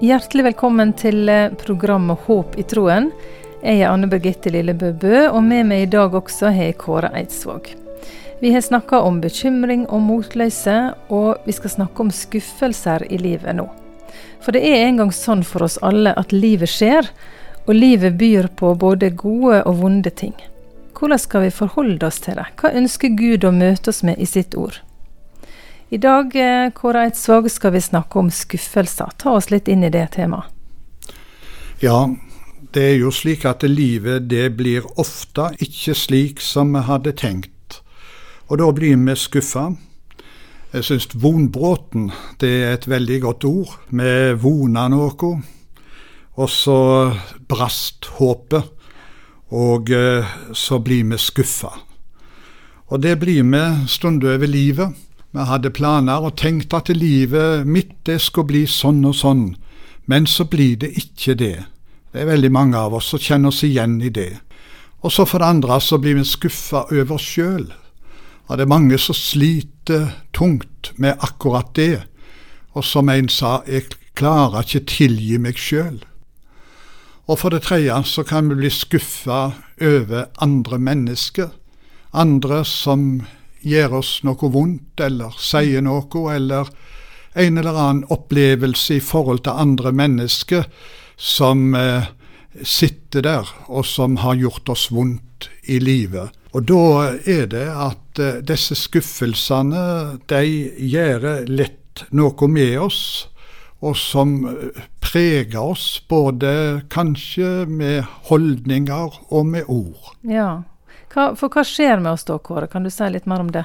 Hjertelig velkommen til eh, programmet Håp i troen. Jeg er Anne Birgitte Lillebø Bø, og med meg i dag også har jeg Kåre Eidsvåg. Vi har snakka om bekymring og motløse, og vi skal snakke om skuffelser i livet nå. For det er engang sånn for oss alle at livet skjer, og livet byr på både gode og vonde ting. Hvordan skal vi forholde oss til det? Hva ønsker Gud å møte oss med i sitt ord? I dag eh, Kåre Eidsvåg, skal vi snakke om skuffelser. Ta oss litt inn i det temaet. Ja, det er jo slik at livet det blir ofte ikke slik som vi hadde tenkt. Og da blir vi skuffa. Jeg syns vonbråten det er et veldig godt ord. Vi vona noe, og så brast håpet. Og eh, så blir vi skuffa. Og det blir vi stunder over livet. Vi hadde planer og tenkte at livet mitt det skulle bli sånn og sånn, men så blir det ikke det. Det er veldig mange av oss som kjenner oss igjen i det. Og så for det andre så blir vi skuffa over oss sjøl. Og det er mange som sliter tungt med akkurat det. Og som en sa, jeg klarer ikke tilgi meg sjøl. Og for det tredje så kan vi bli skuffa over andre mennesker. Andre som gjør oss noe vondt, eller sier noe, eller en eller annen opplevelse i forhold til andre mennesker som eh, sitter der, og som har gjort oss vondt i livet. Og da er det at eh, disse skuffelsene, de gjør lett noe med oss, og som eh, preger oss, både kanskje med holdninger og med ord. Ja, hva, for hva skjer med oss da, Kåre? Kan du si litt mer om det?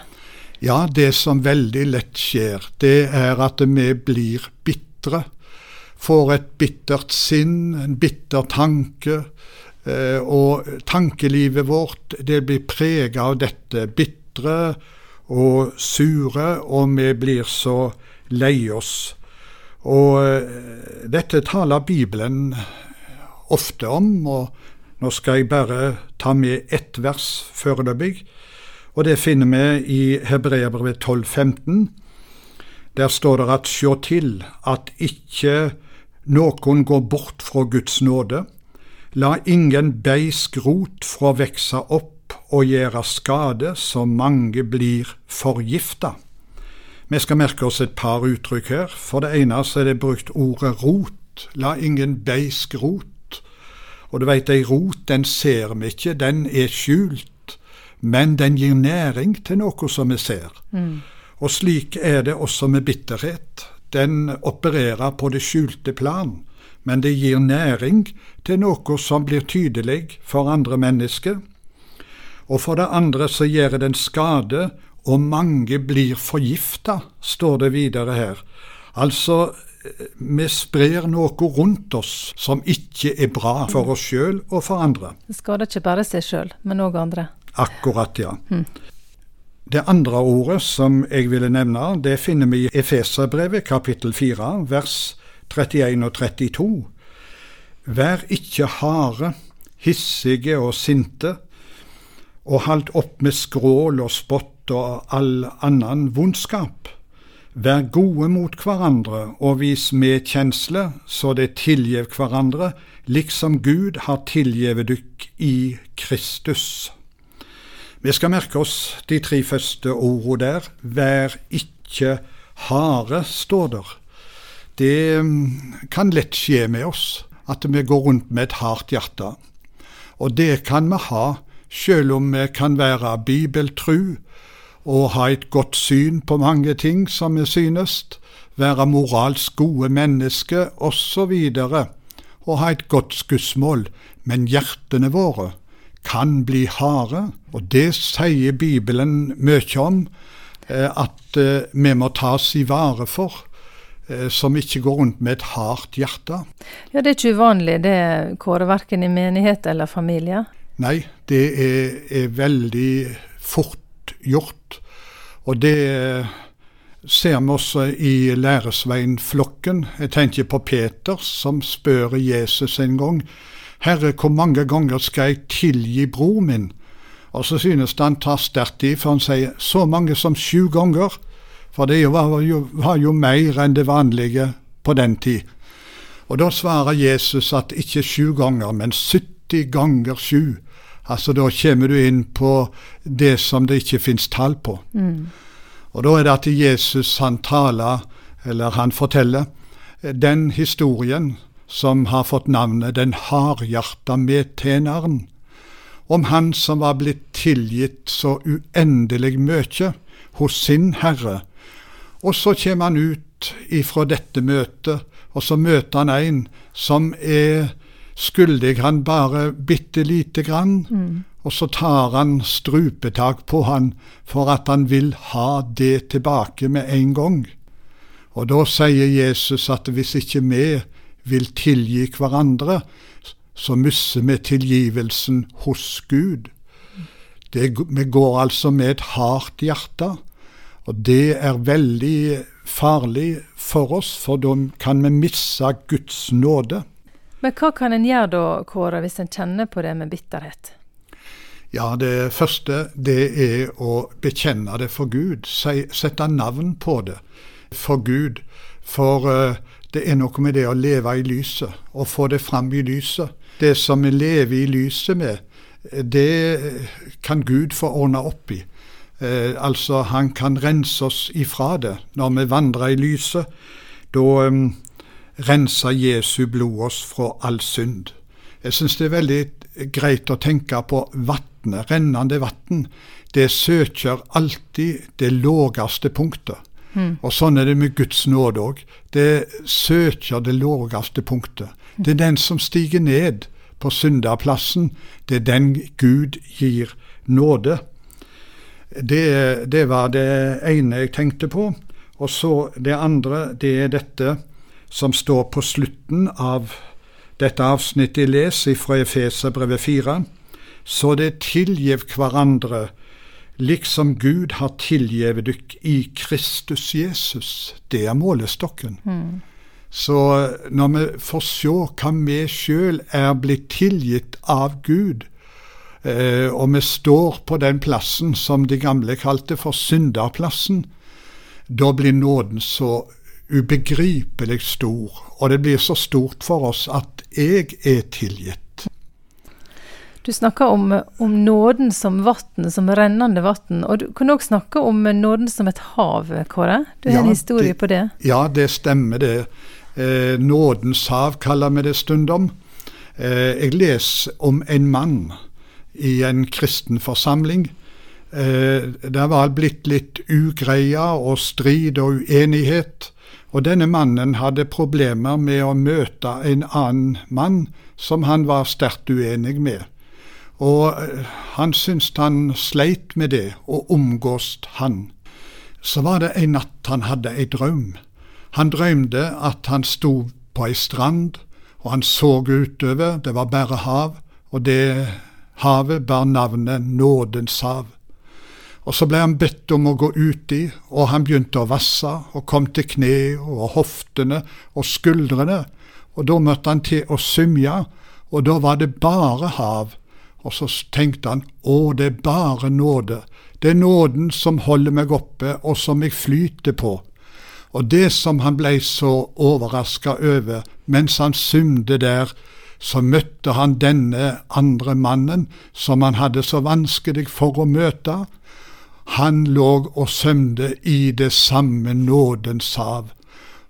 Ja, det som veldig lett skjer, det er at vi blir bitre. Får et bittert sinn, en bitter tanke. Eh, og tankelivet vårt det blir prega av dette. Bitre og sure, og vi blir så lei oss. Og eh, dette taler Bibelen ofte om, og nå skal jeg bare ta med ett vers foreløpig, og det finner vi i Hebreabrevet 12,15. Der står det at sjå til at ikke noen går bort fra Guds nåde. La ingen beisk rot fra vekse opp og gjøre skade, så mange blir forgifta. Vi skal merke oss et par uttrykk her. For det ene er det brukt ordet rot. La ingen beisk rot. Og du veit, ei rot, den ser vi ikke, den er skjult, men den gir næring til noe som vi ser. Mm. Og slik er det også med bitterhet. Den opererer på det skjulte plan, men det gir næring til noe som blir tydelig for andre mennesker. Og for det andre så gjør den skade, og mange blir forgifta, står det videre her. Altså, vi sprer noe rundt oss som ikke er bra for oss sjøl og for andre. Det skader ikke bare seg sjøl, men òg andre. Akkurat, ja. Mm. Det andre ordet som jeg ville nevne, det finner vi i Efeserbrevet kapittel 4, vers 31 og 32. Vær ikke harde, hissige og sinte, og halt opp med skrål og spott og all annen vondskap Vær gode mot hverandre og vis medkjensle, så det tilgjev hverandre, liksom Gud har tilgjevet dykk i Kristus. Vi skal merke oss de tre første ordene der. Vær ikke harde, står der. Det mm, kan lett skje med oss at vi går rundt med et hardt hjerte. Og det kan vi ha, sjøl om vi kan være bibeltru og ha et godt syn på mange ting som vi synes, være moralsk gode mennesker osv., og, og ha et godt skussmål, men hjertene våre kan bli harde, og det sier Bibelen mye om, eh, at eh, vi må tas i vare for eh, som ikke går rundt med et hardt hjerte. Ja, Det er ikke uvanlig det, Kåre, verken i menighet eller familie? Nei, det er, er veldig fort gjort. Og det ser vi også i læresveinflokken. Jeg tenker på Peter, som spør Jesus en gang. Herre, hvor mange ganger skal jeg tilgi bror min? Og så synes han tar sterkt i, for han sier så mange som sju ganger. For det var jo, var jo mer enn det vanlige på den tid. Og da svarer Jesus at ikke sju ganger, men 70 ganger sju. Altså da kommer du inn på det som det ikke fins tall på. Mm. Og da er det at Jesus han taler, eller han forteller, den historien som har fått navnet Den hardhjerta medtjeneren. Om han som var blitt tilgitt så uendelig mye hos sin herre. Og så kommer han ut ifra dette møtet, og så møter han en som er skyldig han bare bitte lite grann. Mm. Og så tar han strupetak på han for at han vil ha det tilbake med en gang. Og da sier Jesus at hvis ikke vi vil tilgi hverandre, så mister vi tilgivelsen hos Gud. Det, vi går altså med et hardt hjerte, og det er veldig farlig for oss, for da kan vi miste Guds nåde. Men hva kan en gjøre da, Kåre, hvis en kjenner på det med bitterhet? Ja, det første det er å bekjenne det for Gud. Sette navn på det for Gud. For uh, det er noe med det å leve i lyset, og få det fram i lyset. Det som vi lever i lyset med, det kan Gud få ordne opp i. Eh, altså, han kan rense oss ifra det. Når vi vandrer i lyset, da um, renser Jesu blod oss fra all synd. Jeg syns det er veldig greit å tenke på vannet, rennende vann. Det søker alltid det lågeste punktet. Mm. Og sånn er det med Guds nåde òg. Det søker det lågeste punktet. Det er den som stiger ned på syndaplassen. Det er den Gud gir nåde. Det, det var det ene jeg tenkte på. Og så det andre, det er dette som står på slutten av dette avsnittet jeg leser fra Efeserbrevet 4. Så det tilgiv hverandre liksom Gud har tilgivet dykk i Kristus Jesus. Det er målestokken. Mm. Så når vi får se hva vi sjøl er blitt tilgitt av Gud, eh, og vi står på den plassen som de gamle kalte for synderplassen, da blir nåden så ubegripelig stor, og det blir så stort for oss at jeg er tilgitt. Du snakker om, om nåden som vann, som rennende vann. Og du kan òg snakke om nåden som et hav, Kåre. Du har Ja, en historie det- på det. Ja, det stemmer det. Eh, nådens hav kaller vi det stundom. Eh, jeg leser om en mann i en kristen forsamling. Eh, det var blitt litt ugreia og strid og uenighet. Og denne mannen hadde problemer med å møte en annen mann som han var sterkt uenig med. Og eh, han syntes han sleit med det, å omgås han. Så var det en natt han hadde ei drøm. Han drømte at han sto på ei strand, og han så utover, det var bare hav, og det havet bar navnet Nådens hav. Og så ble han bedt om å gå uti, og han begynte å vasse, og kom til kne og hoftene og skuldrene, og da møtte han til å symje, og da var det bare hav. Og så tenkte han å, det er bare nåde. Det er nåden som holder meg oppe, og som jeg flyter på. Og det som han ble så overraska over mens han symde der, så møtte han denne andre mannen som han hadde så vanskelig for å møte. Han lå og sømde i det samme nådens hav.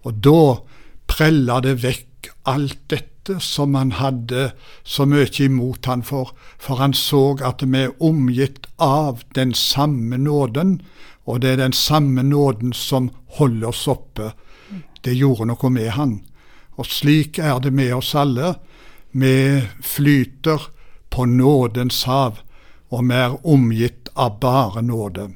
Og da prella det vekk alt dette som han hadde så mye imot han for, for han så at vi er omgitt av den samme nåden, og det er den samme nåden som holder oss oppe. Det gjorde noe med han. Og slik er det med oss alle. Vi flyter på nådens hav, og vi er omgitt av bare nåde.